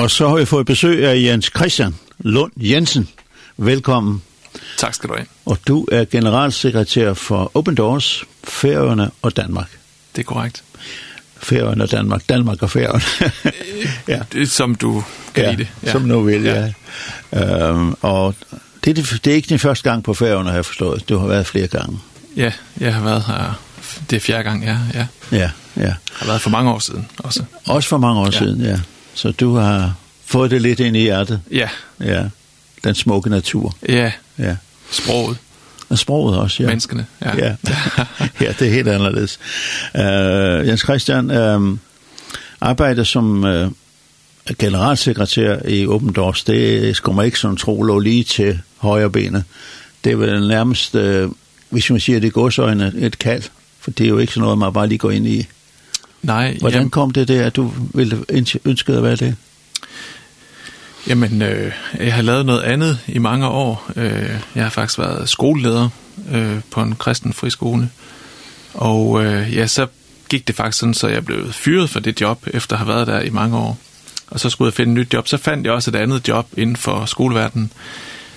Og så har vi fået besøg af Jens Christian Lund Jensen. Velkommen. Tak skal du have. Og du er generalsekretær for Open Doors, Færøerne og Danmark. Det er korrekt. Færøerne og Danmark. Danmark og Færøerne. ja. Det, som du kan ja, lide. Ja. Som nu vil, ja. ja. Øhm, og det, det, det er ikke din første gang på Færøerne, har jeg forstået. Du har været flere gange. Ja, jeg har været her. Det er fjerde gang, ja. Ja, ja. ja. Jeg har været for mange år siden også. Også for mange år ja. siden, ja. Så du har fået det lidt ind i hjertet? Ja. Ja, den smukke natur. Ja, ja. sproget. Og sproget også, ja. Menneskene, ja. Ja, ja det er helt anderledes. Uh, Jens Christian uh, arbejder som... Uh, generalsekretær i Open Doors, det skal man ikke sådan tro lå lige til højre benet. Det er vel nærmest, uh, hvis man siger det er godsøjne, et kald, for det er jo ikke sådan noget, man bare lige går ind i. Nej. Hvordan jamen, kom det der, at du ville ønske at være det? Jamen, øh, jeg har lavet noget andet i mange år. Øh, jeg har faktisk været skoleleder øh, på en kristen friskole. Og øh, ja, så gik det faktisk sådan, så jeg blev fyret for det job, efter at have været der i mange år. Og så skulle jeg finde et nyt job. Så fandt jeg også et andet job inden for skoleverdenen.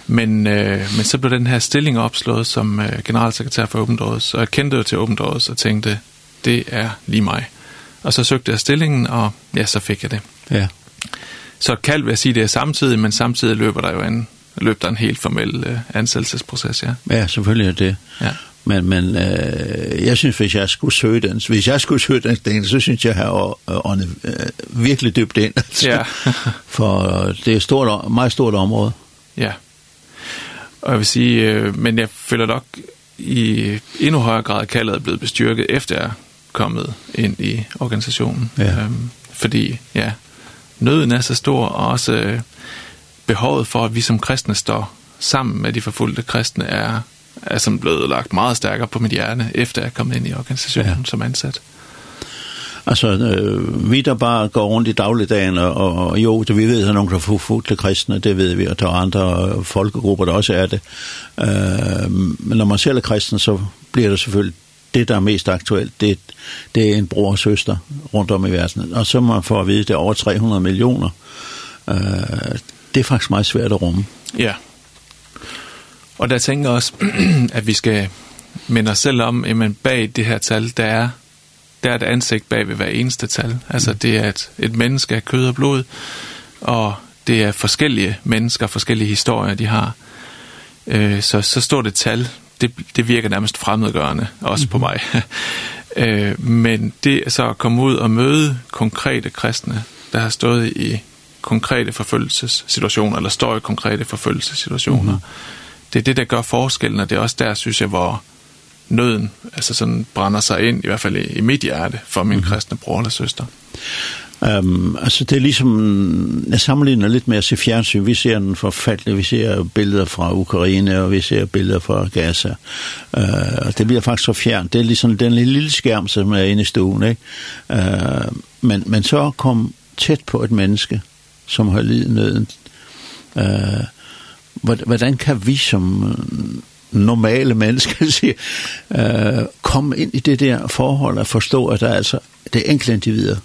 Men, øh, men så blev den her stilling opslået som øh, generalsekretær for Åbent Doors. Og jeg kendte jo til Åbent Doors og tænkte, det er lige mig og så søgte jeg stillingen, og ja, så fik jeg det. Ja. Så kald vil jeg sige, det er samtidig, men samtidig løber der jo en, løb der en helt formel øh, ansættelsesproces, ja. Ja, selvfølgelig er det. Ja. Men, men øh, jeg synes, hvis jeg skulle søge den, hvis jeg skulle søge den, den så synes jeg, her jeg har åndet øh, virkelig dybt ind. Altså. Ja. For det er et stort, meget stort område. Ja. Og jeg vil sige, øh, men jeg føler nok i endnu højere grad, at kaldet er blevet bestyrket, efter jeg kommet ind i organisationen. Ja. Øhm, fordi ja, nøden er så stor, og også øh, behovet for, at vi som kristne står sammen med de forfulgte kristne, er, er som blevet lagt meget stærkere på mit hjerte, efter jeg er kommet ind i organisationen ja. som ansat. Altså, øh, vi der bare går rundt i dagligdagen, og, og jo, det vi ved, at der er nogle forfulgte kristne, det ved vi, og der er andre folkegrupper, der også er det. Øh, men når man selv er kristen, så bliver det selvfølgelig det, der er mest aktuelt, det det er en bror og søster rundt om i verden. Og så må man få at vide, at det er over 300 millioner. Øh, det er faktisk meget svært at rumme. Ja. Og der tænker jeg også, at vi skal minde os selv om, at bag det her tal, der er, der er et ansigt bag ved hver eneste tal. Altså det er et, et menneske af kød og blod, og det er forskellige mennesker, forskellige historier, de har. Øh, så, så står det tal, det, det virker nærmest fremmedgørende, også mm -hmm. på mig. eh men det er så at komme ud og møde konkrete kristne, der har stået i konkrete forfølgelsessituationer, eller står i konkrete forfølgelsessituationer. Mm -hmm. Det er det, der gør forskellen, og det er også der, synes jeg, hvor nøden altså sådan brænder sig ind, i hvert fald i, i mit hjerte, for min mm -hmm. kristne bror eller søster. Um, altså det er ligesom, jeg sammenligner lidt med at se fjernsyn. Vi ser en forfattelig, vi ser billeder fra Ukraine, og vi ser billeder fra Gaza. Uh, og det bliver faktisk så fjernt. Det er ligesom den lille skærm, som er inde i stuen. Ikke? Uh, men, men så kom tæt på et menneske, som har lidet nøden. Uh, hvordan kan vi som normale mennesker siger, uh, komme ind i det der forhold og forstå, at der er altså det enkelte individer,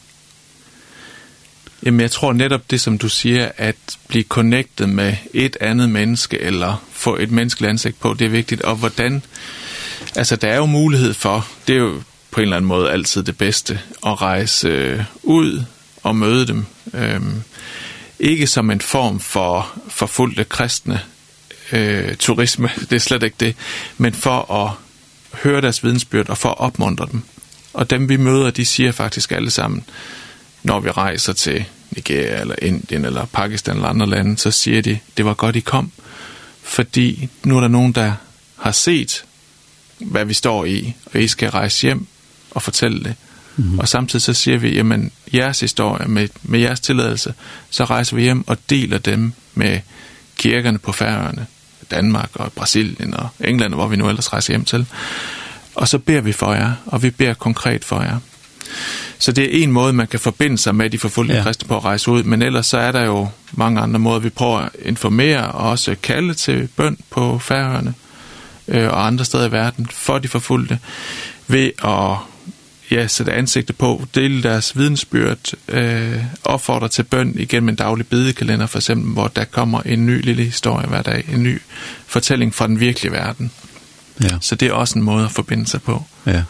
Jamen jeg tror netop det, som du siger, at blive connected med et andet menneske, eller få et menneskeligt ansigt på, det er vigtigt. Og hvordan, altså der er jo mulighed for, det er jo på en eller anden måde altid det bedste, at rejse ud og møde dem. Øhm, ikke som en form for forfulgte kristne øh, turisme, det er slet ikke det, men for at høre deres vidensbyrd og for at opmuntre dem. Og dem vi møder, de siger faktisk alle sammen, når vi rejser til Nigeria eller Indien eller Pakistan eller andre lande, så siger de, det var godt, I kom. Fordi nu er der nogen, der har set, hvad vi står i, og I skal rejse hjem og fortælle det. Mm -hmm. Og samtidig så siger vi, jamen jeres historie, med, med jeres tilladelse, så rejser vi hjem og deler dem med kirkerne på færøerne, Danmark og Brasilien og England, hvor vi nu ellers rejser hjem til. Og så beder vi for jer, og vi beder konkret for jer. Så det er en måde, man kan forbinde sig med de forfulgte ja. kristne på at rejse ud, men ellers så er der jo mange andre måder, vi prøver at informere og også kalde til bøn på færøerne øh, og andre steder i verden for de forfulgte, ved at ja, sætte ansigtet på, dele deres vidensbyrd, øh, opfordre til bøn igennem en daglig bedekalender, for eksempel, hvor der kommer en ny lille historie hver dag, en ny fortælling fra den virkelige verden. Ja. Så det er også en måde at forbinde sig på. Ja.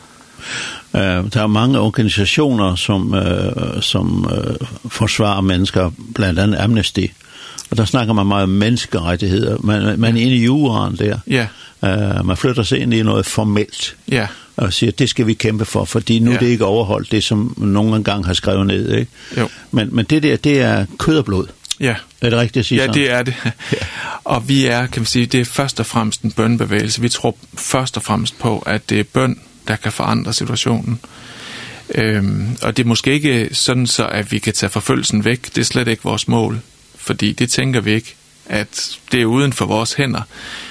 Eh, det er mange organisationer, som, uh, som uh, forsvarer mennesker, blandt andet Amnesty. Og der snakker man meget om menneskerettigheder, men, men inde i juraen der, ja. eh, man flytter sig ind i noget formelt. Ja og siger, det skal vi kæmpe for, fordi nu ja. det er ikke overholdt det, som nogen engang har skrevet ned. Ikke? Jo. Men, men det der, det er kød og blod. Ja. Er det rigtigt at sige Ja, sådan? det er det. Og vi er, kan vi sige, det er først og fremmest en bønbevægelse. Vi tror først og fremmest på, at det er bøn, der kan forandre situationen. Øhm, og det er måske ikke sådan så, at vi kan tage forfølgelsen væk. Det er slet ikke vores mål, fordi det tænker vi ikke, at det er uden for vores hænder.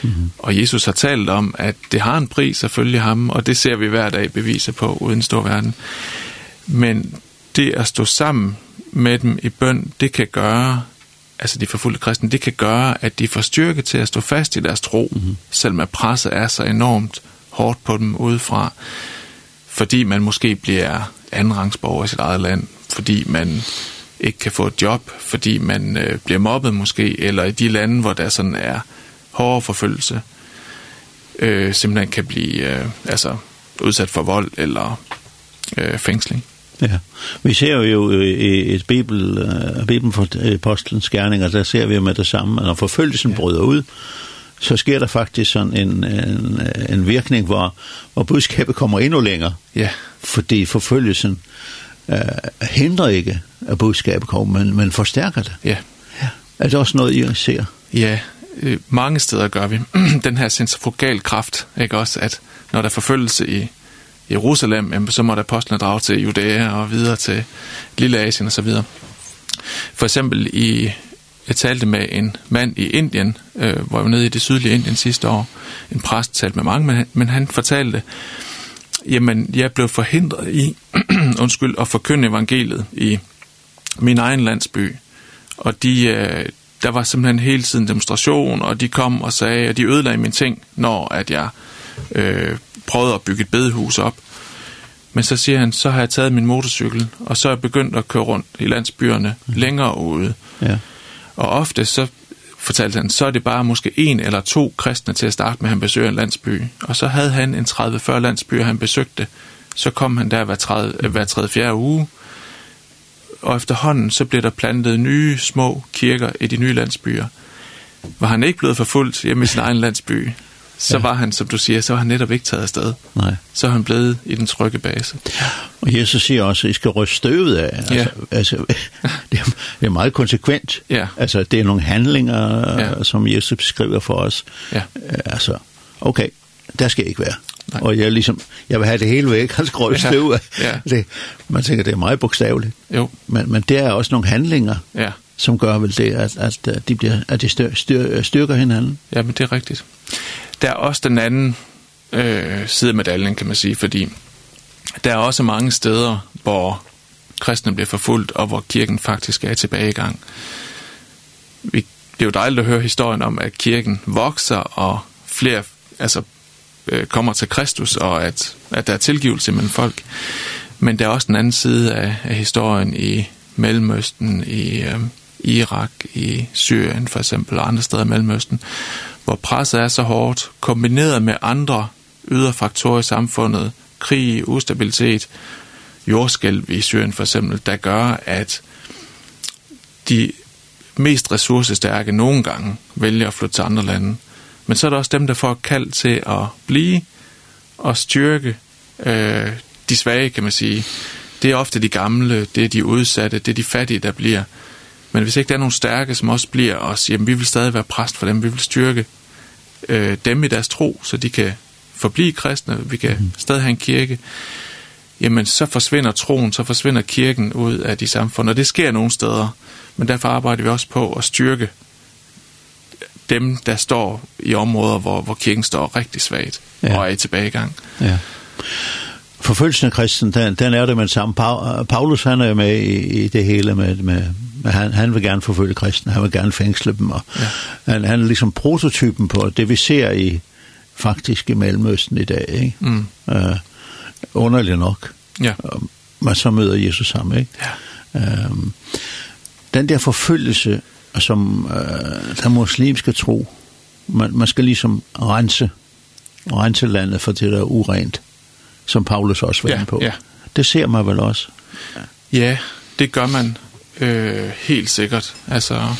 Mm -hmm. Og Jesus har talt om, at det har en pris at følge ham, og det ser vi hver dag beviser på uden stor verden. Men det at stå sammen med dem i bøn, det kan gøre, altså de forfulgte kristne, det kan gøre, at de får styrke til at stå fast i deres tro, mm -hmm. selvom at presset er så enormt, hårdt på dem udefra, fordi man måske bliver andenrangsborger i sit eget land, fordi man ikke kan få et job, fordi man øh, bliver mobbet måske, eller i de lande, hvor der sådan er hårdere forfølgelse, øh, simpelthen kan blive øh, altså, udsat for vold eller øh, fængsling. Ja. Vi ser jo i et bibel, uh, bibelpostens gerninger, der ser vi jo med det samme, når forfølgelsen ja. bryder ud, så sker der faktisk sådan en, en, en virkning, hvor, hvor budskabet kommer endnu længere. Ja. Fordi forfølgelsen øh, hindrer ikke, at budskabet kommer, men, men forstærker det. Ja. ja. Er det også noget, I ser? Ja, øh, mange steder gør vi den her centrifugal kraft, ikke også, at når der er forfølgelse i Jerusalem, jamen, så må der apostlene drage til Judæa og videre til Lille Asien og så videre. For eksempel i Jeg talte med en mand i Indien, øh, hvor jeg var nede i det sydlige Indien sidste år. En præst talte med mange, men han, men han fortalte, jamen, jeg blev forhindret i, undskyld, at forkynde evangeliet i min egen landsby. Og de, øh, der var simpelthen hele tiden demonstration, og de kom og sagde, at de ødelagde mine ting, når at jeg øh, prøvede at bygge et bedehus op. Men så siger han, så har jeg taget min motorcykel, og så er jeg begyndt at køre rundt i landsbyerne længere ude. Ja. Og ofte så fortalte han, så er det bare måske en eller to kristne til at starte med, at han besøger en landsby. Og så havde han en 30-40 landsbyer, han besøgte. Så kom han der hver 30, hver 3-4 uge. Og efterhånden så blev der plantet nye små kirker i de nye landsbyer. Var han ikke blevet forfulgt hjemme i sin egen landsby, så var han, som du siger, så var han netop ikke taget afsted. Nej. Så er han blevet i den trygge base. Og Jesus siger også, at I skal ryste støvet af. Altså, ja. altså, det, er, det er meget konsekvent. Ja. Altså, det er nogle handlinger, ja. som Jesus beskriver for os. Ja. Altså, okay, der skal jeg ikke være. Nej. Og jeg, ligesom, jeg vil have det hele væk, hans grøn støv. Ja. Ja. Det, man tænker, det er meget bogstaveligt. Jo. Men, men det er også nogle handlinger, ja. som gør vel det, at, at, de, bliver, at de styr, styr, styrker hinanden. Ja, men det er rigtigt der er også den anden øh, side af medaljen, kan man sige, fordi der er også mange steder, hvor kristne bliver forfulgt, og hvor kirken faktisk er tilbage i gang. Vi, det er jo dejligt at høre historien om, at kirken vokser, og flere altså, øh, kommer til Kristus, og at, at der er tilgivelse mellem folk. Men der er også den anden side af, af historien i Mellemøsten, i øh, Irak, i Syrien for eksempel, og andre steder i Mellemøsten, hvor presset er så hårdt, kombineret med andre ydre faktorer i samfundet, krig, ustabilitet, jordskælv i Syrien for eksempel, der gør, at de mest ressourcestærke nogle gange vælger at flytte til andre lande. Men så er der også dem, der får kald til at blive og styrke øh, de svage, kan man sige. Det er ofte de gamle, det er de udsatte, det er de fattige, der bliver. Men hvis ikke der er nogen stærke, som også bliver os, jamen vi vil stadig være præst for dem, vi vil styrke øh, dem i deres tro, så de kan forblive kristne, vi kan mm. stadig have en kirke, jamen så forsvinder troen, så forsvinder kirken ud af de samfund, og det sker nogle steder, men derfor arbejder vi også på at styrke dem, der står i områder, hvor, hvor kirken står rigtig svagt ja. og er i tilbagegang. Ja forfølgelsen af kristen, den, den er det, men sammen Paulus, han er med i, i det hele med, med, med han, han vil gerne forfølge kristne, han vil gerne fængsle dem, og ja. han, han er ligesom prototypen på det, vi ser i faktisk i Mellemøsten i dag, ikke? Mm. Uh, underligt nok. Ja. Uh, man så møder Jesus ham, ikke? Ja. Uh, den der forfølgelse, som uh, den muslimske tro, man, man skal ligesom rense, rense landet for det, der er urent som Paulus også var ja, inde på. Ja. Det ser man vel også? Ja, det gør man øh, helt sikkert. Altså,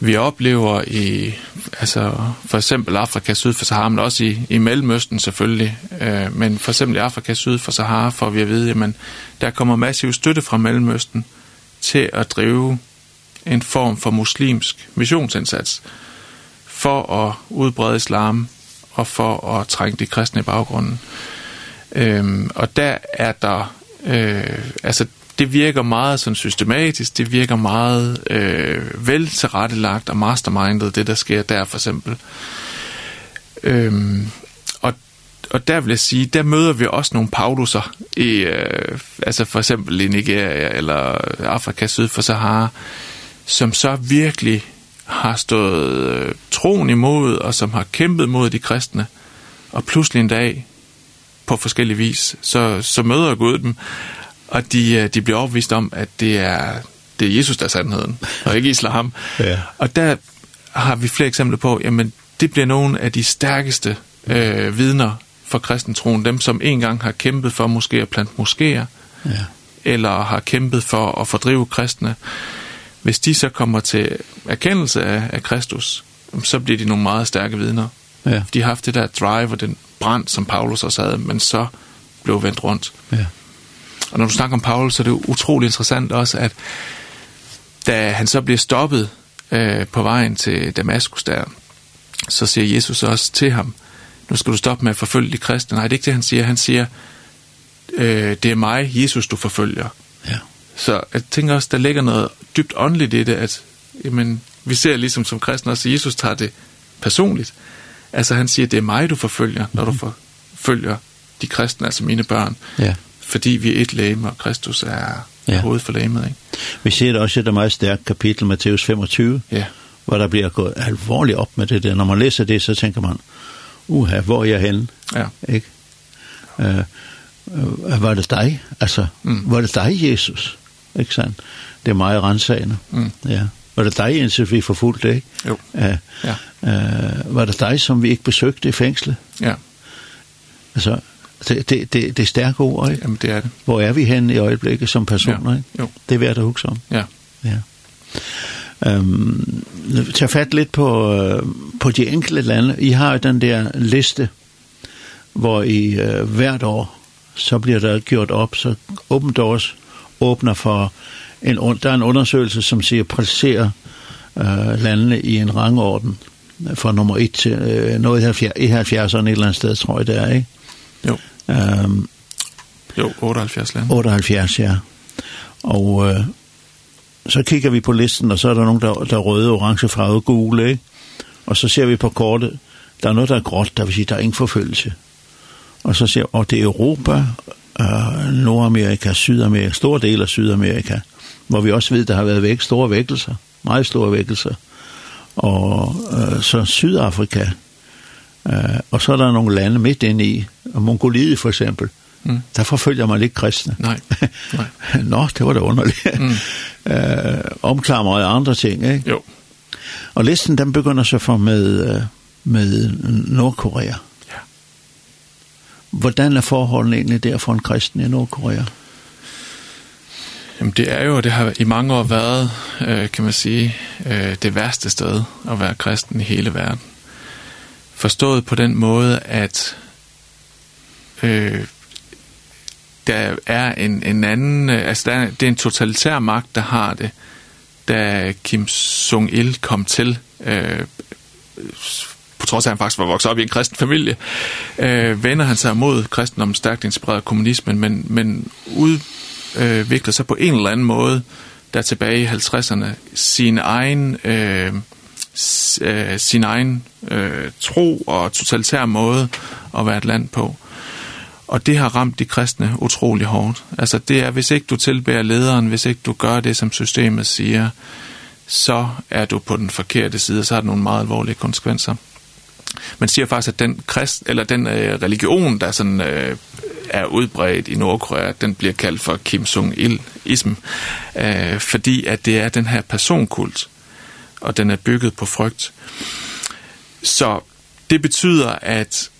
vi oplever i, altså, for eksempel Afrika syd for Sahara, men også i, i Mellemøsten selvfølgelig, øh, men for eksempel i Afrika syd for Sahara, for vi ved, at der kommer massiv støtte fra Mellemøsten til at drive en form for muslimsk missionsindsats for at udbrede islam og for at trænge de kristne i baggrunden. Øh, Øhm, og der er der, øh, altså det virker meget sådan systematisk, det virker meget øh, vel tilrettelagt og mastermindet, det der sker der for eksempel. Øhm, og, og der vil jeg sige, der møder vi også nogle pauluser, i, øh, altså for eksempel i Nigeria eller Afrika syd for Sahara, som så virkelig har stået øh, troen imod og som har kæmpet mod de kristne, og pludselig en dag på forskellig vis, så, så møder Gud dem, og de, de bliver overbevist om, at det er, det er Jesus, der er sandheden, og ikke islam. ja. Og der har vi flere eksempler på, jamen det bliver nogle af de stærkeste øh, vidner for kristentroen, dem som en gang har kæmpet for måske at plante moskéer, ja. eller har kæmpet for at fordrive kristne. Hvis de så kommer til erkendelse af, af Kristus, så bliver de nogle meget stærke vidner. Ja. De har haft det der drive og den brand, som Paulus også havde, men så blev vendt rundt. Ja. Og når du snakker om Paulus, så er det utrolig interessant også, at da han så bliver stoppet øh, på vejen til Damaskus der, så siger Jesus også til ham, nu skal du stoppe med at forfølge de kristne. Nej, det er ikke det, han siger. Han siger, øh, det er mig, Jesus, du forfølger. Ja. Så jeg tænker også, der ligger noget dybt åndeligt i det, at jamen, vi ser ligesom som kristne også, at Jesus tager det personligt. Altså han siger, det er mig, du forfølger, når du forfølger de kristne, altså mine børn. Ja. Fordi vi er et læme, og Kristus er ja. hovedet for læmet. Ikke? Vi ser det også i det meget stærke kapitel, Matthæus 25, ja. hvor der bliver gået alvorligt op med det der. Når man læser det, så tænker man, uha, hvor er jeg henne? Ja. Ikke? Øh, uh, var det dig? Altså, mm. var det dig, Jesus? Ikke sandt? Det er meget rensagende. Mm. Ja. Var det dig, indtil vi forfulgte, ikke? Jo. Uh, ja. uh, var det dig, som vi ikke besøgte i fængslet? Ja. Altså, det, det, det, det er stærke ord, ikke? Jamen, det er det. Hvor er vi hen i øjeblikket som personer, ja. ikke? Jo. Det er værd at huske om. Ja. Ja. Øhm, um, tag fat lidt på, uh, på de enkelte lande. I har jo den der liste, hvor I uh, hvert år, så bliver der gjort op, så åbent års åbner for en, der er en undersøgelse, som siger, placerer øh, landene i en rangorden fra nummer 1 til øh, noget i 70'erne et eller andet sted, tror jeg det er, ikke? Jo. Øhm, jo, 78 lande. 78, ja. Og øh, så kigger vi på listen, og så er der nogen, der, der er røde, orange, farve, gule, ikke? Og så ser vi på kortet, der er noget, der er gråt, der vil sige, der er ingen forfølgelse. Og så ser vi, og det er Europa, øh, Nordamerika, Sydamerika, store del af Sydamerika, hvor vi også ved, der har været væk, store vækkelser, meget store vækkelser. Og øh, så Sydafrika, øh, og så er der nogle lande midt inde i, og Mongoliet for eksempel, Mm. Der forfølger man ikke kristne. Nej. Nej. Nå, det var da underligt. Mm. øh, omklamret af andre ting, ikke? Jo. Og listen, den begynder så for med, med Nordkorea. Ja. Hvordan er forholdene egentlig der for en kristen i Nordkorea? Jamen det er jo, det har i mange år været, øh, kan man sige, øh, det værste sted at være kristen i hele verden. Forstået på den måde, at øh, der er en, en anden, øh, altså der, det er en totalitær magt, der har det, da Kim Jong-il kom til, øh, på trods af at han faktisk var vokset op i en kristen familie, øh, vender han sig mod kristendommen stærkt inspireret af kommunismen, men, men ud, øh, viklet sig på en eller anden måde, der tilbage i 50'erne, sin egen, øh, øh, sin egen øh, tro og totalitær måde at være et land på. Og det har ramt de kristne utrolig hårdt. Altså det er, hvis ikke du tilbærer lederen, hvis ikke du gør det, som systemet siger, så er du på den forkerte side, så har det nogle meget alvorlige konsekvenser men siger faktisk, at den, krist, eller den øh, religion, der sådan, øh, er udbredt i Nordkorea, den bliver kaldt for Kim Jong-il-ism, øh, fordi at det er den her personkult, og den er bygget på frygt. Så det betyder, at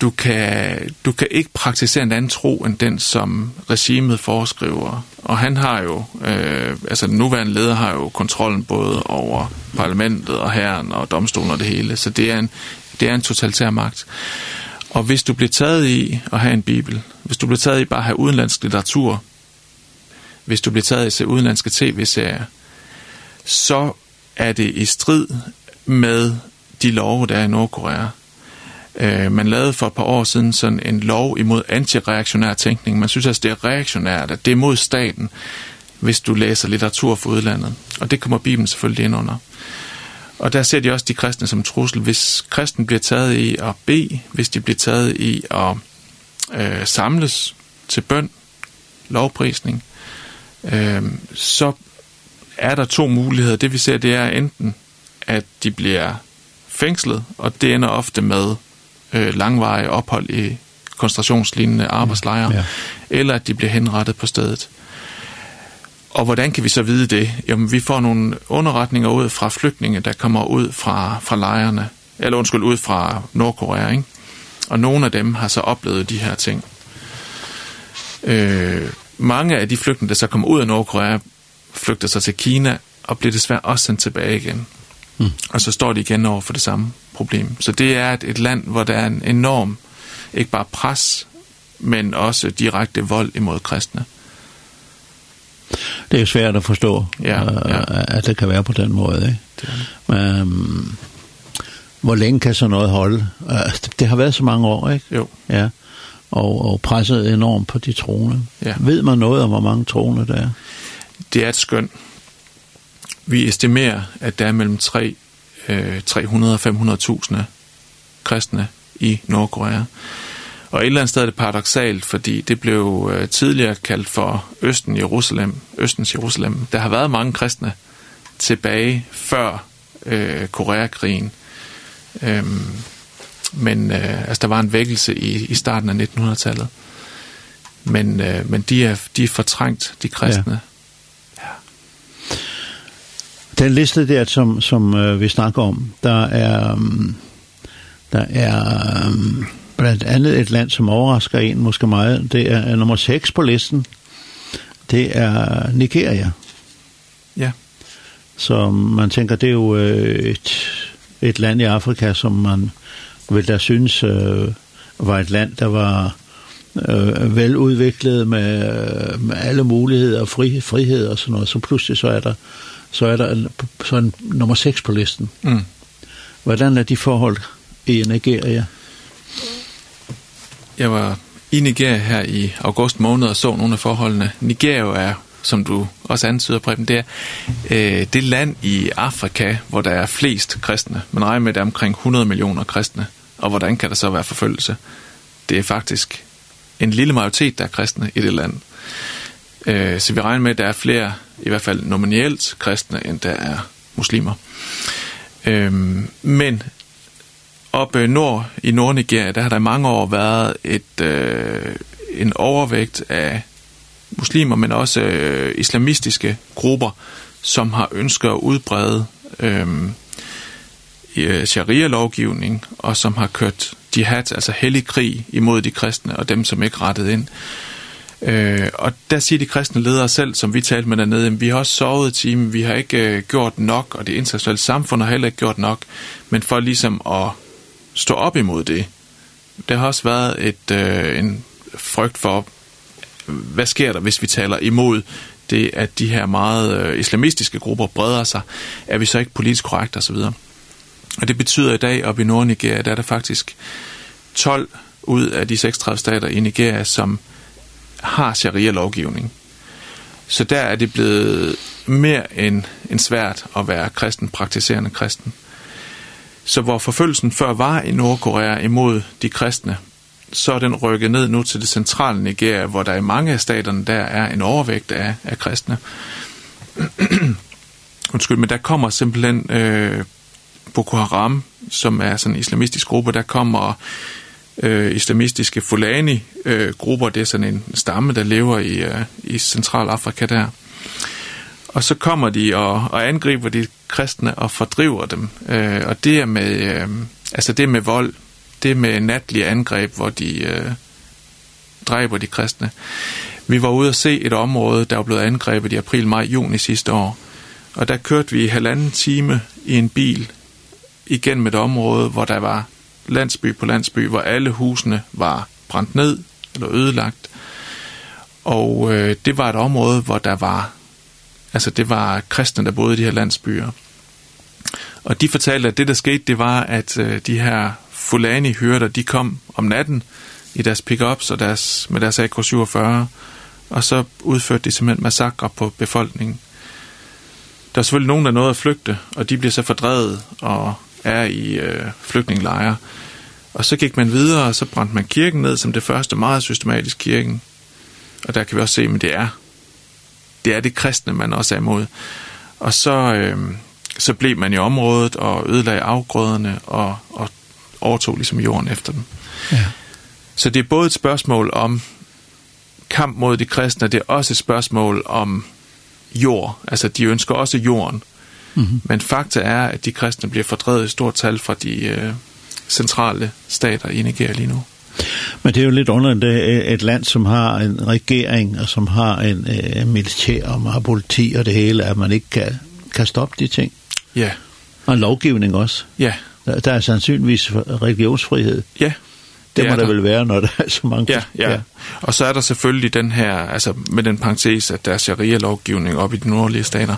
du kan, du kan ikke praktisere en anden tro end den, som regimet foreskriver. Og han har jo, øh, altså den nuværende leder har jo kontrollen både over parlamentet og herren og domstolen og det hele. Så det er en, Det er en totalitær magt. Og hvis du bliver taget i at have en bibel, hvis du bliver taget i bare at have udenlandsk litteratur, hvis du bliver taget i at se udenlandske tv-serier, så er det i strid med de love, der er i Nordkorea. Øh, man lavede for et par år siden sådan en lov imod antireaktionær tænkning. Man synes altså, det er reaktionært, at det er mod staten, hvis du læser litteratur fra udlandet. Og det kommer Bibelen selvfølgelig ind under. Og der ser de også de kristne som trussel. Hvis kristen bliver taget i at be, hvis de bliver taget i at øh, samles til bøn, lovprisning, øh, så er der to muligheder. Det vi ser, det er enten, at de bliver fængslet, og det ender ofte med øh, langvarige ophold i koncentrationslignende arbejdslejre, ja, ja. eller at de bliver henrettet på stedet. Og hvordan kan vi så vide det? Jamen, vi får nogle underretninger ud fra flygtninge, der kommer ud fra, fra lejrene, eller undskyld, ud fra Nordkorea, ikke? Og nogle af dem har så oplevet de her ting. Øh, mange af de flygtninge, der så kommer ud af Nordkorea, flygter sig til Kina og bliver desværre også sendt tilbage igen. Mm. Og så står de igen over for det samme problem. Så det er et, et land, hvor der er en enorm, ikke bare pres, men også direkte vold imod kristne. Mm det er svært at forstå, ja, ja. at det kan være på den måde. Ikke? Det. Um, hvor længe kan så noget holde? Uh, det har været så mange år, ikke? Jo. Ja. Og, og presset enormt på de troende. Ja. Ved man noget om, hvor mange troende der er? Det er et skøn. Vi estimerer, at der er mellem 3, øh, 300 og 500.000 kristne i Nordkorea. Og et eller andet sted er det paradoxalt, fordi det blev tidligere kaldt for Østen Jerusalem, Østens Jerusalem. Der har været mange kristne tilbage før øh, Koreakrigen. Øhm, men øh, altså, der var en vækkelse i, i starten af 1900-tallet. Men, øh, men de, er, de er fortrængt, de kristne. Ja. Den liste der, som, som øh, vi snakker om, der er, um, der er um, Blandt andet et land, som overrasker en måske meget, det er nummer 6 på listen. Det er Nigeria. Ja. Så man tænker, det er jo et, et land i Afrika, som man vil da synes øh, var et land, der var øh, veludviklet med, med alle muligheder og fri, frihed og sådan noget. Så pludselig så er der, så er der en, så en nummer 6 på listen. Mm. Hvordan er de forhold i Nigeria? jeg var i Nigeria her i august måned og så nogle af forholdene. Nigeria er, som du også antyder, Preben, det er øh, det land i Afrika, hvor der er flest kristne. Man regner med, at der er omkring 100 millioner kristne. Og hvordan kan der så være forfølgelse? Det er faktisk en lille majoritet, der er kristne i det land. Øh, så vi regner med, at der er flere, i hvert fald nominelt kristne, end der er muslimer. Øh, men oppe nord i Nordnigeria, der har der i mange år været et, øh, en overvægt af muslimer, men også øh, islamistiske grupper, som har ønsket at udbrede øh, sharia-lovgivning, og som har kørt jihad, altså hellig krig, imod de kristne og dem, som ikke rettede ind. Øh, og der siger de kristne ledere selv, som vi talte med dernede, vi har også sovet i timen, vi har ikke øh, gjort nok, og det internationale samfund har heller ikke gjort nok, men for ligesom at stå op imod det. Det har også været et, øh, en frygt for, hvad sker der, hvis vi taler imod det, at de her meget øh, islamistiske grupper breder sig? Er vi så ikke politisk korrekt så videre. og det betyder i dag, op i Nordnigeria, der er der faktisk 12 ud af de 36 stater i Nigeria, som har sharia-lovgivning. Så der er det blevet mere end, end svært at være kristen, praktiserende kristen. Øh, Så hvor forfølgelsen før var i Nordkorea imod de kristne, så er den rykket ned nu til det centrale Nigeria, hvor der i mange af staterne der er en overvægt af, af kristne. Undskyld, men der kommer simpelthen øh, Boko Haram, som er sådan en islamistisk gruppe, der kommer øh, islamistiske Fulani-grupper, det er sådan en stamme, der lever i, øh, i Centralafrika der. Og så kommer de og, og angriber de kristne og fordriver dem. Øh, og det er med, øh, altså det med vold, det med natlige angreb, hvor de øh, dræber de kristne. Vi var ude og se et område, der var blevet angrebet i april, maj, juni sidste år. Og der kørte vi i halvanden time i en bil igennem et område, hvor der var landsby på landsby, hvor alle husene var brændt ned eller ødelagt. Og øh, det var et område, hvor der var Altså det var kristne, der boede i de her landsbyer. Og de fortalte, at det der skete, det var, at øh, de her Fulani-hyrder, de kom om natten i deres pickups og deres, med deres AK-47, og så udførte de simpelthen massakre på befolkningen. Der er selvfølgelig nogen, der nåede at flygte, og de bliver så fordrevet og er i øh, flygtningelejre. Og så gik man videre, og så brændte man kirken ned som det første meget systematisk kirken. Og der kan vi også se, men det er det er det kristne, man også er imod. Og så, øh, så blev man i området og ødelagde afgrøderne og, og overtog liksom jorden efter dem. Ja. Så det er både et spørgsmål om kamp mod de kristne, det er også et spørgsmål om jord. Altså, de ønsker også jorden. Mm -hmm. Men fakta er, at de kristne bliver fordrevet i stort tal fra de øh, centrale stater i Nigeria lige nu. Men det er jo litt under, det er et land, som har en regering, og som har en øh, militær, og man har politi og det hele, at man ikke kan, kan stoppe de ting. Ja. Og lovgivning også. Ja. Yeah. Der, der er sannsynligvis religionsfrihed. Ja. Det, det må der, vel være, når der er så mange. Ja, ja, ja. Og så er der selvfølgelig den her, altså med den parentes, at der er sharia-lovgivning op i de nordlige stater.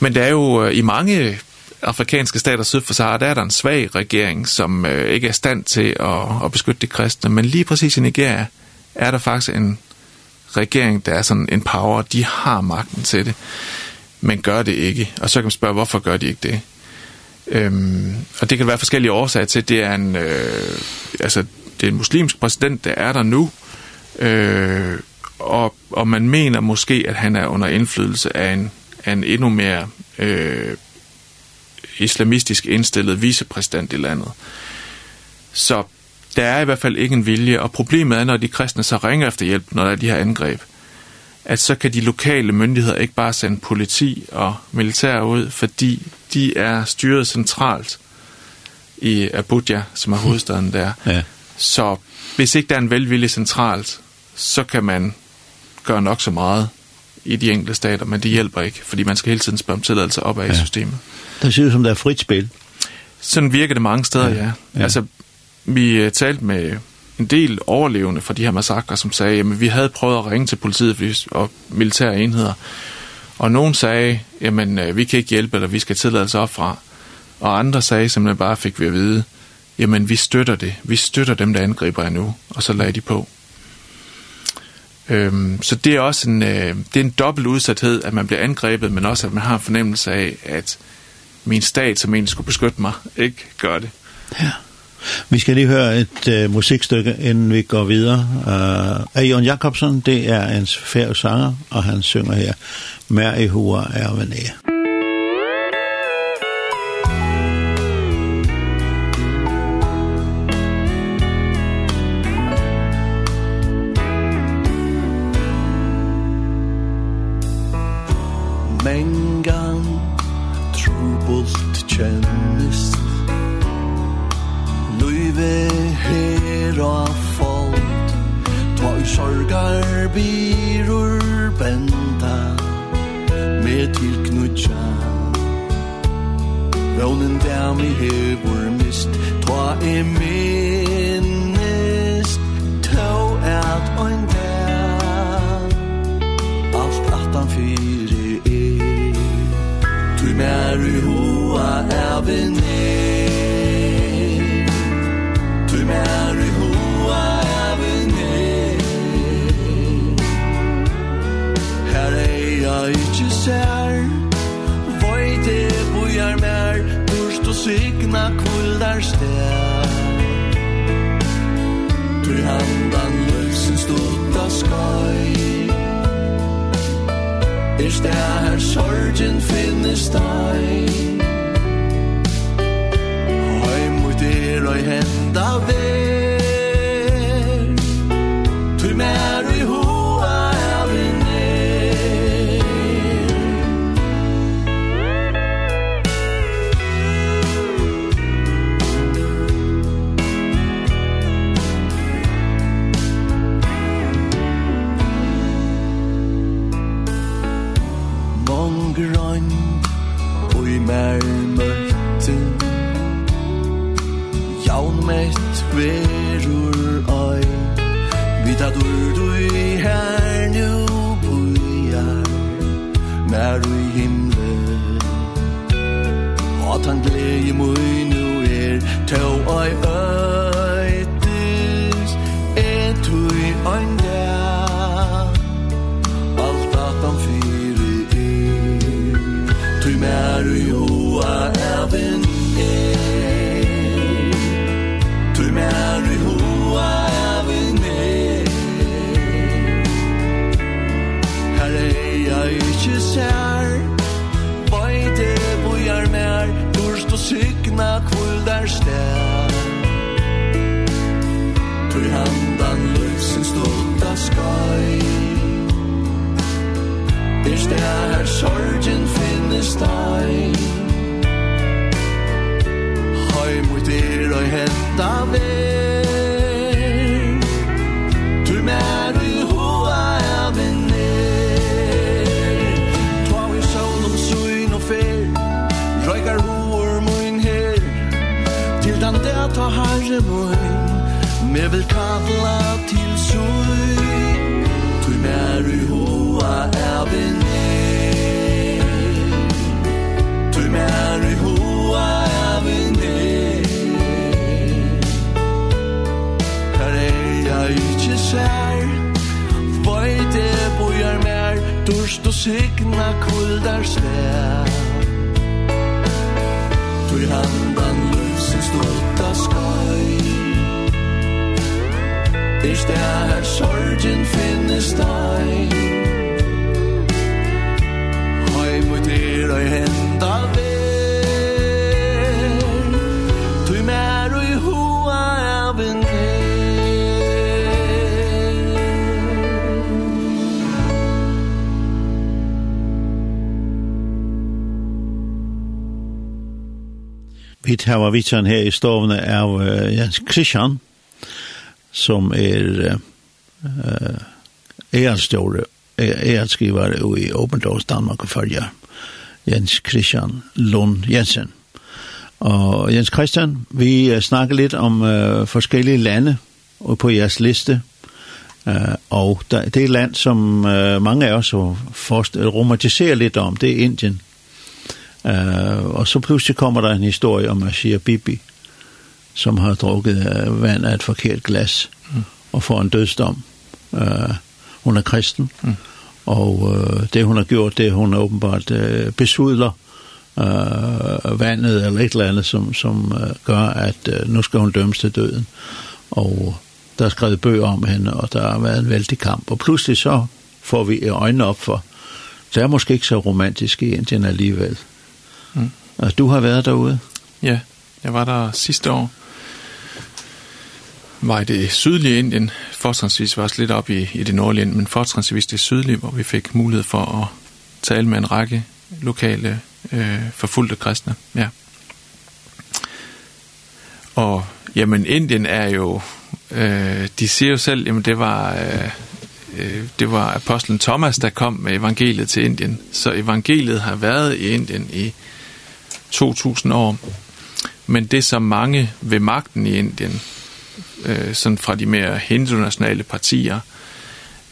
Men det er jo i mange afrikanske stater syd for Sahara, der er der en svag regering, som øh, ikke er stand til at, at beskytte de kristne. Men lige præcis i Nigeria er der faktisk en regering, der er sådan en power. De har magten til det, men gør det ikke. Og så kan man spørge, hvorfor gør de ikke det? Øhm, og det kan være forskellige årsager til. Det er en, øh, altså, det er en muslimsk præsident, der er der nu, øh, og, og man mener måske, at han er under indflydelse af en, af en endnu mere øh, islamistisk indstillet vicepræsident i landet. Så der er i hvert fald ikke en vilje, og problemet er, når de kristne så ringer efter hjælp, når der er de her angreb, at så kan de lokale myndigheder ikke bare sende politi og militær ud, fordi de er styret centralt i Abuja, som er hovedstaden der. ja. Så hvis ikke der er en velvillig centralt, så kan man gøre nok så meget i de enkelte stater, men det hjelper ikke, fordi man skal hele tiden spørge om tilladelse op af ja. i systemet. Det ser ud som, det er frit spil. Sådan virker det mange steder, ja. ja. Altså, vi talte med en del overlevende fra de her massakrer, som sagde, at vi havde prøvet at ringe til politiet og militære enheder, og nogen sagde, jamen, vi kan ikke hjælpe, eller vi skal tilladelse op fra. Og andre sagde simpelthen bare, fik vi at vide, jamen, vi støtter det. Vi støtter dem, der angriber jer nu, og så lagde de på. Øhm, så det er også en, øh, det er en dobbelt udsathed, at man bliver angrebet, men også at man har en fornemmelse af, at min stat, som egentlig skulle beskytte mig, ikke gør det. Ja. Vi skal lige høre et øh, musikstykke, inden vi går videre. Uh, Jon Jacobsen, det er en færdig sanger, og han synger her, Mær i hua er venere. som engan trobult kjennist Løyve her og folk Ta i sorgar birur benda Med tilknutja Vånen der mi hevur mist Ta i minnist Tå er at ein der Alt aftan fyr Mary hua er vene Tui Mary hua er vene Her er jeg ikke ser Voi det bojar mer? Torst og signa kuldar sted Tui handan løsens stutta skoj finnes der sorgen finnes deg Høy mot er og henda vei Hvis der sorgen finnes deg Høy mot er og henda vel Du mer og i hoa av en Vi tar av vitsen her i stovene av Jens Kristian, som er eh e-stjore, skrivare i Open Doors Danmark og følger Jens Christian Lund Jensen. Og Jens Christian, vi snakker litt om uh, forskellige lande og på jeres liste. Uh, og der, det er et land, som uh, mange af os romantiserer litt om, det er Indien. Uh, og så plutselig kommer der en historie om Ashia Bibi, som har drukket vand af et forkert glas mm. og får en dødsdom. Uh, hun er kristen, mm. og uh, det hun har gjort, det hun åbenbart uh, besudler uh, vandet eller et eller andet, som, som uh, gør, at uh, nu skal hun dømmes til døden. Og der er skrevet bøger om hende, og der har været en vældig kamp. Og pludselig så får vi øjnene op for, det er måske ikke så romantisk i Indien alligevel. Mm. Og du har været derude? Ja, jeg var der sidste år var i det sydlige Indien. Fortrinsvis var også lidt op i, i det nordlige Indien, men fortrinsvis det sydlige, hvor vi fik mulighed for at tale med en række lokale øh, forfulgte kristne. Ja. Og jamen Indien er jo øh, de siger jo selv, jamen det var øh, det var apostlen Thomas der kom med evangeliet til Indien. Så evangeliet har været i Indien i 2000 år. Men det som mange ved magten i Indien øh, sådan fra de mere internationale partier,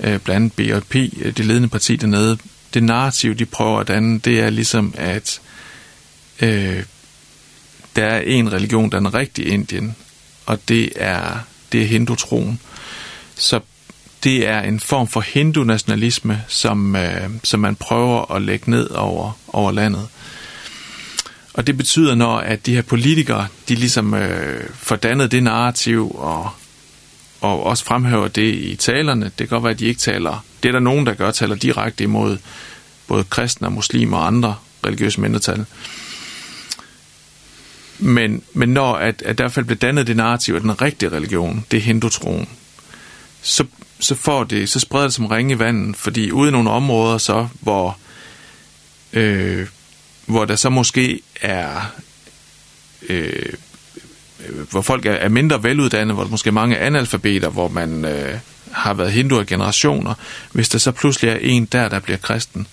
øh, blandt BJP, BRP, det ledende parti dernede, det narrativ, de prøver at danne, det er ligesom, at øh, der er en religion, der er den rigtige Indien, og det er, det er hindutroen. Så det er en form for hindu-nationalisme, som, øh, som man prøver at lægge ned over, over landet. Og det betyder, når at de her politikere, de ligesom øh, fordannede det narrativ og, og også fremhæver det i talerne, det kan godt være, at de ikke taler, det er der nogen, der gør, taler direkte imod både kristne og muslimer og andre religiøse mindretal. Men, men når at, at fald bliver dannet det narrativ af den rigtige religion, det er hindutroen, så, så, får det, så spreder det som ringe i vandet, fordi ude i nogle områder så, hvor øh, hvor der så måske er øh, hvor folk er, er mindre veluddannede, hvor der måske er mange analfabeter, hvor man øh, har været hindu i generationer, hvis der så pludselig er en der, der bliver kristen,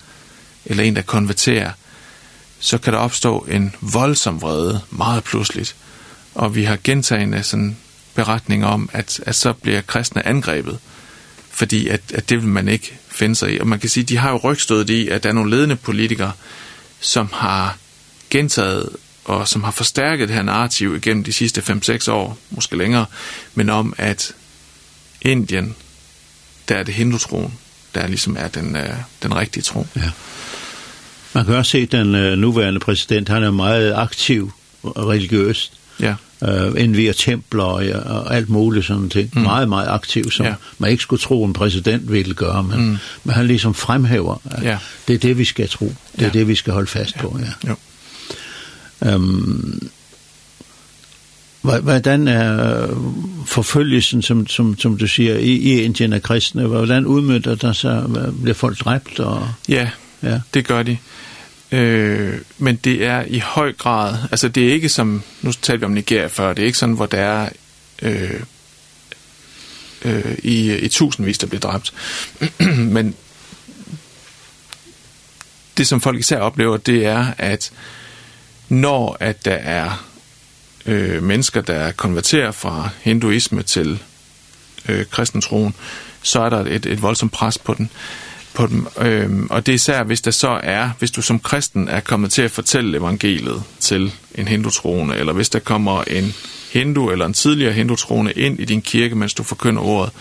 eller en, der konverterer, så kan der opstå en voldsom vrede meget pludseligt. Og vi har gentagende sådan beretninger om, at, at så bliver kristne angrebet, fordi at, at det vil man ikke finde sig i. Og man kan sige, de har jo rygstødet i, at der er nogle ledende politikere, som har gentaget og som har forstærket det her narrativ igennem de sidste 5-6 år, måske længere, men om at Indien, der er det hindutroen, der ligesom er den, øh, den rigtige tro. Ja. Man kan også se, at den øh, nuværende præsident, han er meget aktiv religiøst. Ja uh, NV og templer og, og alt muligt sådan ting. Mm. Meget, meget aktiv, som ja. man ikke skulle tro, en præsident ville gøre, men, mm. men han ligesom fremhæver, at ja. det er det, vi skal tro. Det er ja. det, vi skal holde fast ja. på, ja. Jo. Um, hvordan er forfølgelsen, som, som, som du siger, i, i Indien af kristne, hvordan udmyndter der sig? Bliver folk dræbt? Og, ja, ja, det gør de. Øh, men det er i høj grad, altså det er ikke som, nu talte vi om Nigeria før, det er ikke sådan, hvor der er øh, øh, i, i tusindvis, der bliver dræbt. men det som folk især oplever, det er, at når at der er øh, mennesker, der konverterer fra hinduisme til øh, kristentroen, så er der et, et voldsomt pres på den. Øh, på dem. Øhm, og det er især, hvis der så er, hvis du som kristen er kommet til at fortælle evangeliet til en hindutroende, eller hvis der kommer en hindu eller en tidligere hindutroende ind i din kirke, mens du forkynder ordet,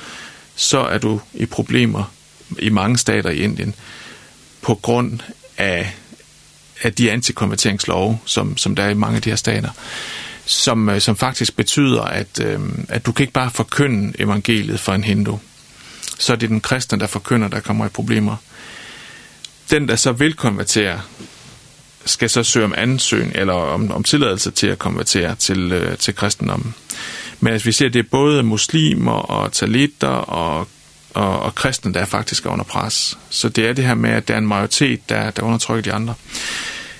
så er du i problemer i mange stater i Indien på grund af, af de antikonverteringslove, som, som der er i mange af de her stater som som faktisk betyder at øh, at du kan ikke bare forkynde evangeliet for en hindu så er det den kristne, der forkynder, der kommer i problemer. Den, der så vil konvertere, skal så søge om ansøgning eller om, om tilladelse til at konvertere til, øh, til kristendommen. Men altså, vi ser, det er både muslimer og talitter og, og, og kristne, der er faktisk er under pres. Så det er det her med, at der er en majoritet, der, der undertrykker de andre.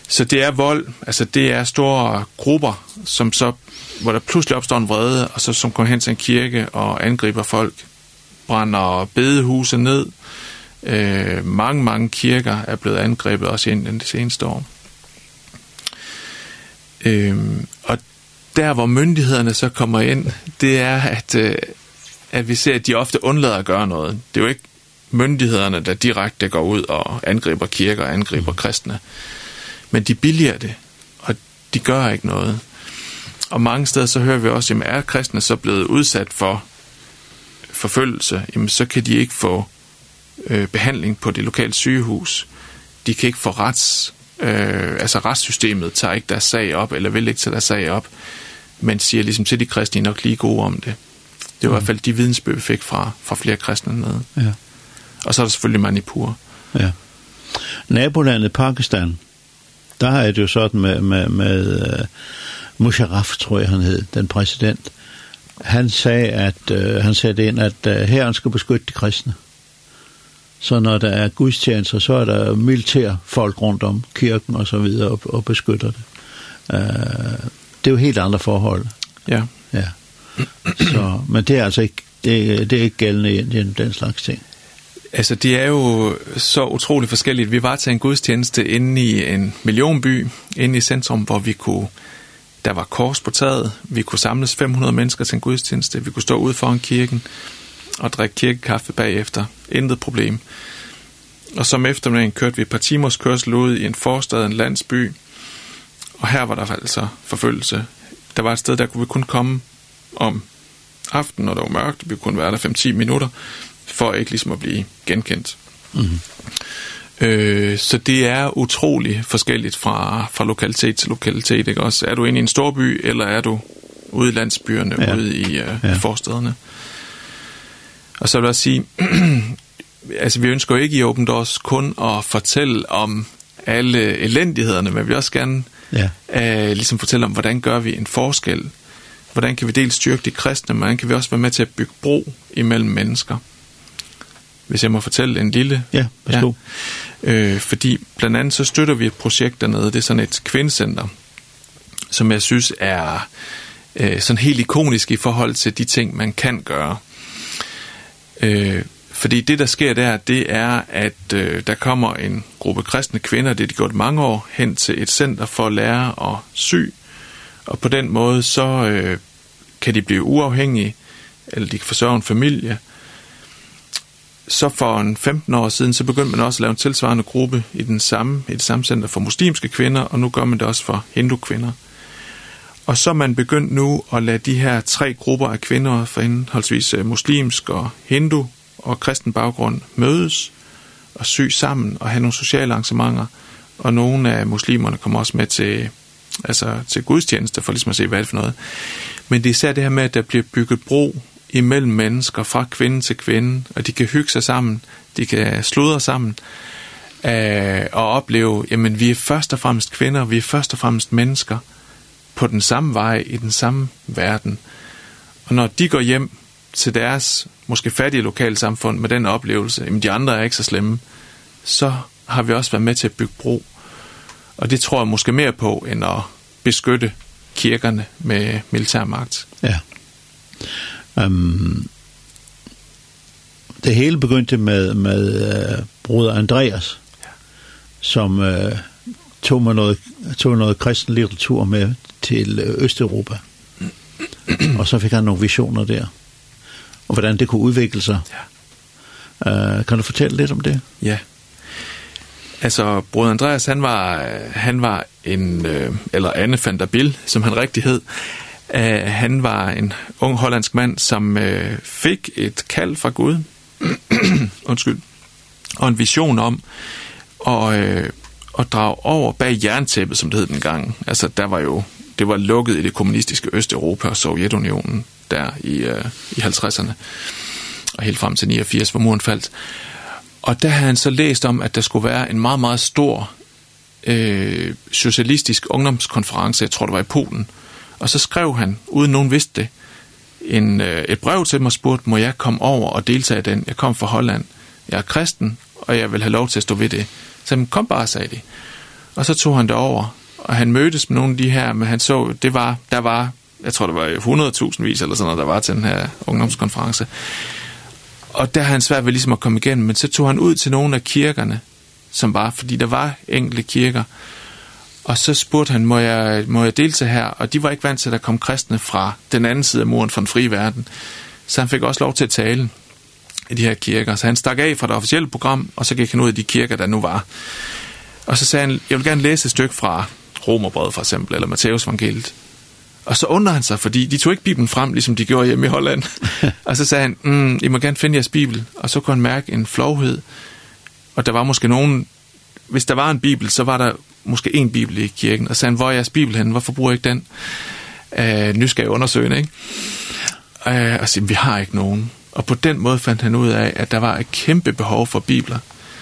Så det er vold, altså det er store grupper, som så, hvor der pludselig opstår en vrede, og så som kommer hen til en kirke og angriber folk brænder bedehuse ned. Øh, mange, mange kirker er blevet angrebet også inden det seneste år. Øh, og der, hvor myndighederne så kommer ind, det er, at, øh, at vi ser, at de ofte undlader at gøre noget. Det er jo ikke myndighederne, der direkte går ud og angriber kirker og angriber kristne. Men de billiger det, og de gør ikke noget. Og mange steder så hører vi også, at er kristne så blevet udsat for forfølgelse, jamen så kan de ikke få øh, behandling på det lokale sygehus. De kan ikke få rets, øh, altså retssystemet tager ikke deres sag op, eller vil ikke tage deres sag op, men siger ligesom til de kristne, er nok lige gode om det. Det var mm. i hvert fald de vidensbøg, vi fik fra, fra flere kristne nede. Ja. Og så er der selvfølgelig Manipur. Ja. Nabolandet Pakistan, der er det jo sådan med, med, med uh, Musharraf, tror jeg han hed, den præsident, han sagde, at uh, han sagde ind, at uh, herren skulle beskytte de kristne. Så når der er gudstjenester, så er der militær folk rundt om kirken og så videre og, og beskytter det. Uh, det er jo helt andre forhold. Ja. Ja. Så, men det er altså ikke, det, det er ikke gældende i Indien, den slags ting. Altså, det er jo så utroligt forskelligt. Vi var til en gudstjeneste inde i en millionby, inde i centrum, hvor vi kunne Der var kors på taget. Vi kunne samles 500 mennesker til en gudstjeneste. Vi kunne stå ude foran kirken og drikke kirkekaffe bagefter. Intet problem. Og som eftermiddagen kørte vi et par timers kørsel ud i en forstad, en landsby. Og her var der altså forfølgelse. Der var et sted, der kunne vi kun komme om aftenen, når det var mørkt. Vi kunne være der 5-10 minutter, for ikke ligesom at blive genkendt. Mm -hmm. Øh, så det er utrolig forskelligt fra, fra lokalitet til lokalitet. Ikke? Også, er du inde i en storby, eller er du ude i landsbyerne, ja. ude i øh, ja. forstederne? Og så vil jeg sige, altså vi ønsker jo ikke i Open Doors kun at fortælle om alle elendighederne, men vi vil også gerne ja. øh, ligesom fortælle om, hvordan gør vi en forskel? Hvordan kan vi dels styrke de kristne, men hvordan kan vi også være med til at bygge bro imellem mennesker? hvis jeg må fortælle en lille. Ja, værsgo. Ja. Øh, fordi blandt andet så støtter vi et projekt dernede, det er sådan et kvindecenter, som jeg synes er øh, sådan helt ikonisk i forhold til de ting, man kan gøre. Øh, fordi det, der sker der, det er, at øh, der kommer en gruppe kristne kvinder, det er de gjort mange år, hen til et center for at lære at sy. Og på den måde, så øh, kan de blive uafhængige, eller de kan forsørge en familie, så for en 15 år siden, så begyndte man også at lave en tilsvarende gruppe i, den samme, i det samme center for muslimske kvinder, og nu gør man det også for hindu kvinder. Og så er man begyndt nu at lade de her tre grupper af kvinder fra henholdsvis muslimsk og hindu og kristen baggrund mødes og sy sammen og have nogle sociale arrangementer. Og nogle af muslimerne kommer også med til, altså til gudstjeneste for ligesom at se, hvad det er for noget. Men det er især det her med, at der bliver bygget bro imellem mennesker fra kvinde til kvinde, og de kan hygge sig sammen, de kan sludre sammen, øh, og opleve, jamen vi er først og fremmest kvinder, vi er først og fremmest mennesker på den samme vej i den samme verden. Og når de går hjem til deres måske fattige lokalsamfund med den oplevelse, jamen de andre er ikke så slemme, så har vi også været med til at bygge bro. Og det tror jeg måske mere på, end at beskytte kirkerne med militærmagt. Ja. Um, det hele begyndte med, med uh, broder Andreas, ja. som uh, tog, med noget, tog noget kristen litteratur med til Østeuropa. og så fik han nogle visioner der, og hvordan det kunne udvikle sig. Ja. Uh, kan du fortælle lidt om det? Ja. Altså, bror Andreas, han var, han var en, øh, eller Anne van der Bill, som han rigtig hed. Uh, han var en ung hollandsk mand, som uh, fik et kald fra Gud, undskyld, og en vision om at, øh, at drage over bag jerntæppet, som det hed dengang. Altså, der var jo, det var lukket i det kommunistiske Østeuropa og Sovjetunionen der i, øh, i 50'erne, og helt frem til 89, hvor muren faldt. Og der havde han så læst om, at der skulle være en meget, meget stor øh, socialistisk ungdomskonference, jeg tror det var i Polen, Og så skrev han, uden nogen vidste det, en, et brev til mig og spurgte, må jeg komme over og deltage i den? Jeg kom fra Holland. Jeg er kristen, og jeg vil have lov til at stå ved det. Så kom bare, sagde de. Og så tog han det over, og han mødtes med nogle af de her, men han så, det var, der var, jeg tror, det var 100.000 vis eller sådan noget, der var til den her ungdomskonference. Og der havde han svært ved ligesom at komme igen, men så tog han ud til nogle af kirkerne, som var, fordi der var enkelte kirker, Og så spurgte han, må jeg, må jeg deltage her? Og de var ikke vant til, at der kom kristne fra den anden side af muren, fra den frie verden. Så han fik også lov til at tale i de her kirker. Så han stak af fra det officielle program, og så gik han ud i de kirker, der nu var. Og så sagde han, jeg vil gerne læse et stykke fra Romerbrevet for eksempel, eller Matteus evangeliet. Og så undrer han sig, fordi de tog ikke Bibelen frem, ligesom de gjorde hjemme i Holland. og så sagde han, mm, I må gerne finde jeres Bibel. Og så kunne han mærke en flovhed. Og der var måske nogen, hvis der var en Bibel, så var der måske en bibel i kirken, og sagde, hvor er jeres bibel henne? Hvorfor bruger jeg ikke den? Øh, nu skal jeg undersøge, ikke? Øh, og sige, vi har ikke nogen. Og på den måde fandt han ud af, at der var et kæmpe behov for bibler.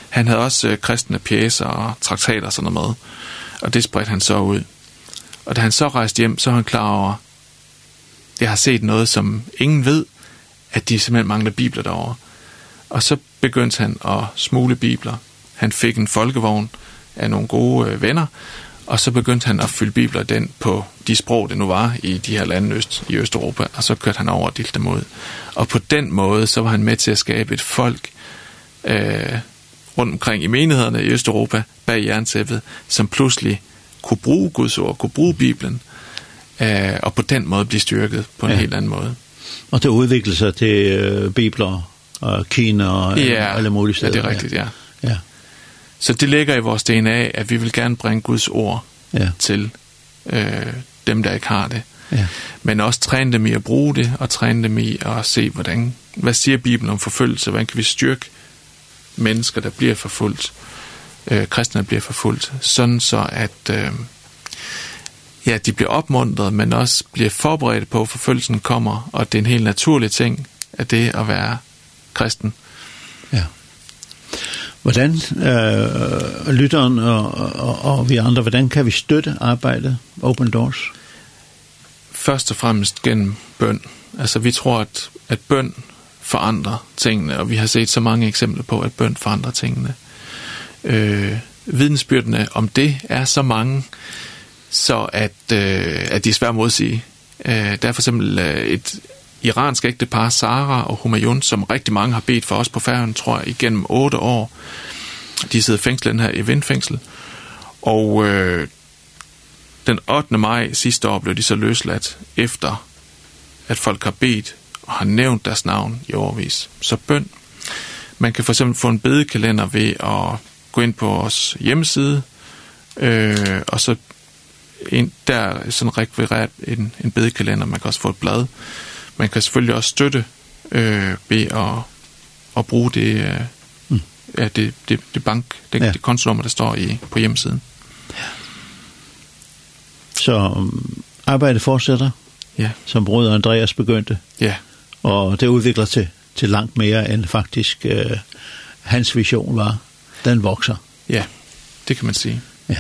Han havde også øh, kristne pjæser og traktater og sådan noget med. Og det spredte han så ud. Og da han så rejste hjem, så var han klar over, jeg har set noget, som ingen ved, at de simpelthen mangler bibler derovre. Og så begyndte han at smule bibler. Han fik en folkevogn, af nogle gode venner, og så begyndte han at fylde bibler den på de sprog, det nu var i de her lande øst, i Østeuropa, og så kørte han over og delte dem ud. Og på den måde, så var han med til at skabe et folk øh, rundt omkring i menighederne i Østeuropa, bag jerntæppet, som pludselig kunne bruge Guds ord, kunne bruge Bibelen, øh, og på den måde blive styrket på en ja. helt anden måde. Og det udviklede sig til øh, Bibler og Kina og ja, alle mulige steder. Ja, det er rigtigt, ja. Ja. Så det ligger i vores DNA, at vi vil gerne bringe Guds ord ja. til øh, dem, der ikke har det. Ja. Men også træne dem i at bruge det, og træne dem i at se, hvordan, hvad siger Bibelen om forfølgelse, hvordan kan vi styrke mennesker, der bliver forfulgt, øh, kristne, der bliver forfulgt, sådan så, at øh, ja, de bliver opmuntret, men også bliver forberedt på, at forfølgelsen kommer, og det er en helt naturlig ting, at det at være kristen. Ja. Hvordan, øh, lytteren og, og, og vi andre, hvordan kan vi støtte arbejdet Open Doors? Først og fremmest gennem bøn. Altså, vi tror, at, at bøn forandrer tingene, og vi har set så mange eksempler på, at bøn forandrer tingene. Øh, vidensbyrdene om det er så mange, så at, øh, at de er svære at modsige. Øh, der er for eksempel et, iransk ægtepar Sara og Humayun, som rigtig mange har bedt for os på færgen, tror jeg, igennem otte år. De sidder fængslet her i Vindfængsel. Og øh, den 8. maj sidste år blev de så løsladt efter, at folk har bedt og har nævnt deres navn i overvis. Så bøn. Man kan for eksempel få en bedekalender ved at gå ind på vores hjemmeside, øh, og så en, der sådan rekvireret en, en bedekalender. Man kan også få et blad man kan selvfølgelig også støtte øh, ved at, at bruge det, øh, mm. ja, det, det, det bank, det, ja. det kontonummer, der står i, på hjemmesiden. Ja. Så arbejdet fortsætter, ja. som brød Andreas begyndte. Ja. Og det udvikler til, til langt mere, end faktisk øh, hans vision var. Den vokser. Ja, det kan man sige. Ja.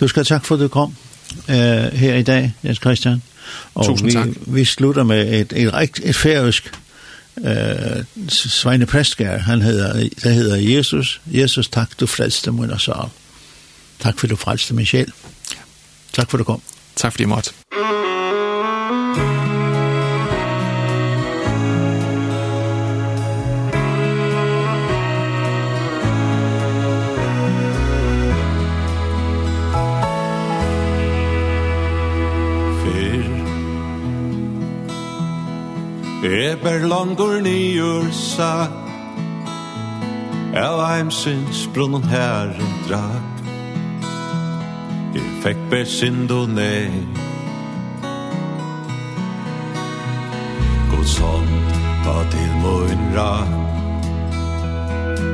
Du skal tak for, at du kom øh, her i dag, Jens Christian. Og Tusind vi, tak. vi slutter med et, et, et færøsk eh Sveine Præstgær. han hedder, der hedder Jesus. Jesus, tak, du frelste min og sal. Tak for, du frelste min sjæl. Tak for, du kom. Tak fordi jeg måtte. ver langur nyur sa. Av heimsins brunnen herren drap Jeg fikk ber synd og nei Guds sånn ta til mun rak.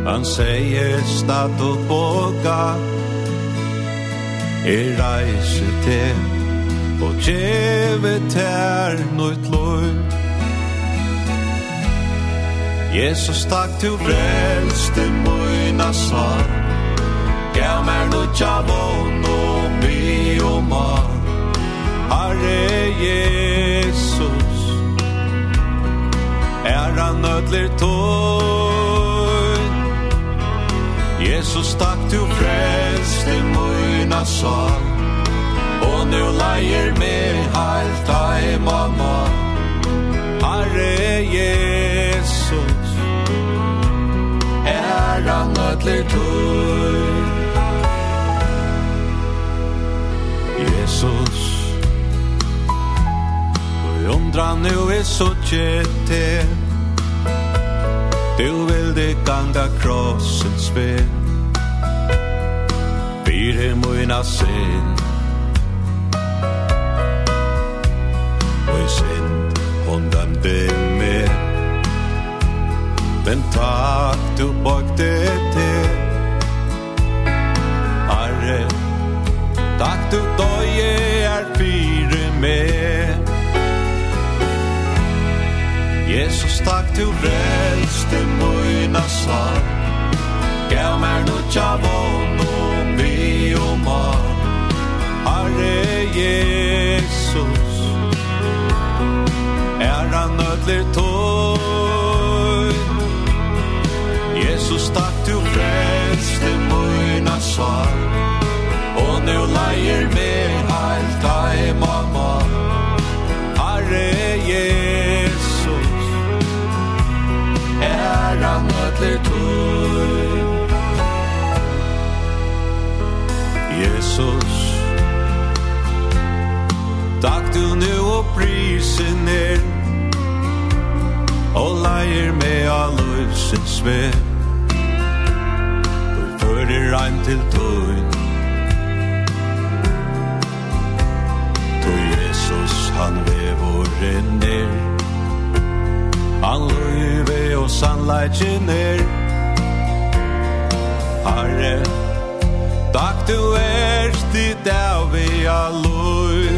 Han sier stad og boga. Jeg reiser til Og djevet ter nøyt løy Jesus, takk du frelste møyna svar. Gav mer no tjavon og mi og mar. Herre Jesus Er han nødler tøyn Jesus, takk du frelste møyna svar. Og nu leier med heilt heima mamma Herre Jesus herran ödler tur Jesus. Du undra nu i suttje te Du vil det ganga krossens väg Fyre mina sin Og i sind hon dømte meg Men takk du bøkte til. Arre Takk du døye er fire med. Jesus takk du frelste møyna sal Gav mer nu tja vån om vi og mar Arre Jesus Er han nødler tål Så stack du frelste i mina Og nu leier mig alt ei mamma Herre Jesus Er han mötler tog Jesus Takk du nu og prisen ned Og leier med all løsens ved til tøyn Tøy Jesus han vevor ner Han løyve og sannleitje ner Herre, takk du erst i dag vi alløy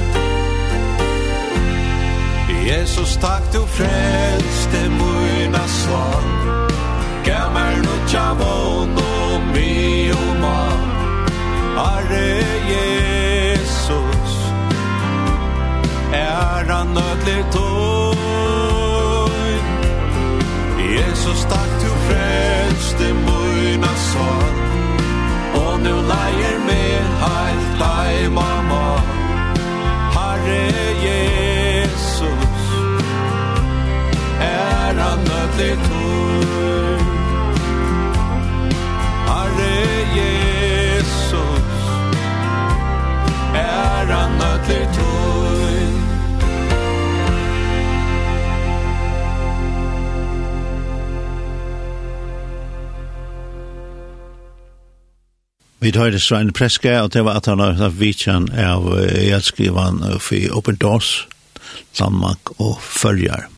Jesus, takk du frelste møyna svan Gammer nu tja vån mi Veoma Herre Jesus. Er han nødler tøy Jesus takk du frelste møyna sann Og nu leier med heilt deg mamma. Herre Jesus. Äran ödlig tøy Jesus Äran ötler tøy Vi tar det Svein Preske, og det var at han har vitsen av hjelpskrivan for Open Doors, Danmark og Følger.